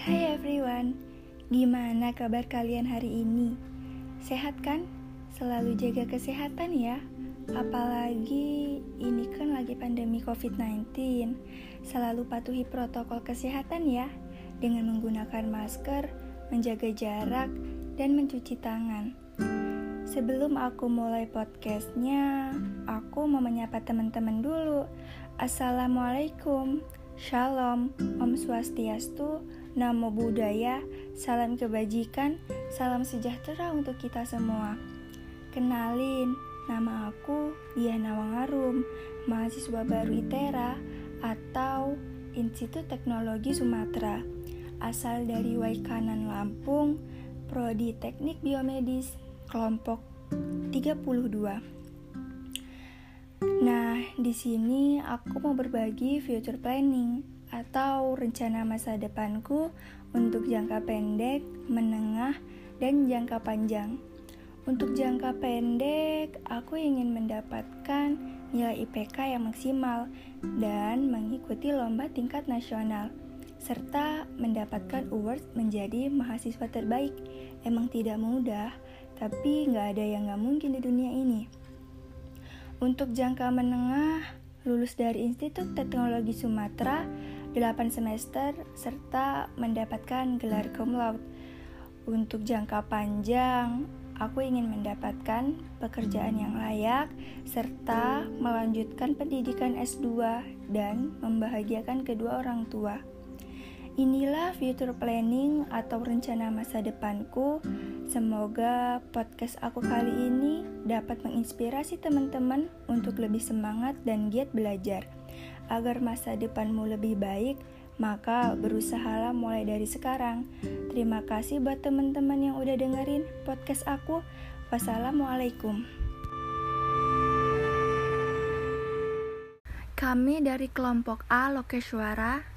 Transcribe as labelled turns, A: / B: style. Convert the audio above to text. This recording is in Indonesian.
A: Hai everyone, gimana kabar kalian hari ini? Sehat kan? Selalu jaga kesehatan ya. Apalagi ini kan lagi pandemi COVID-19. Selalu patuhi protokol kesehatan ya, dengan menggunakan masker, menjaga jarak, dan mencuci tangan. Sebelum aku mulai podcastnya, aku mau menyapa teman-teman dulu. Assalamualaikum, Shalom, Om Swastiastu, Namo Buddhaya, salam kebajikan, salam sejahtera untuk kita semua. Kenalin, nama aku Diana Wangarum, mahasiswa baru ITERA atau Institut Teknologi Sumatera, asal dari Waikanan Lampung, Prodi Teknik Biomedis, kelompok 32. Nah, di sini aku mau berbagi future planning atau rencana masa depanku untuk jangka pendek, menengah, dan jangka panjang. Untuk jangka pendek, aku ingin mendapatkan nilai IPK yang maksimal dan mengikuti lomba tingkat nasional, serta mendapatkan award menjadi mahasiswa terbaik. Emang tidak mudah, tapi nggak ada yang nggak mungkin di dunia ini. Untuk jangka menengah, lulus dari Institut Teknologi Sumatera 8 semester serta mendapatkan gelar cum laude. Untuk jangka panjang, aku ingin mendapatkan pekerjaan yang layak serta melanjutkan pendidikan S2 dan membahagiakan kedua orang tua. Inilah future planning atau rencana masa depanku. Semoga podcast aku kali ini dapat menginspirasi teman-teman untuk lebih semangat dan giat belajar agar masa depanmu lebih baik, maka berusahalah mulai dari sekarang. Terima kasih buat teman-teman yang udah dengerin podcast aku. Wassalamualaikum.
B: Kami dari kelompok A Lokeswara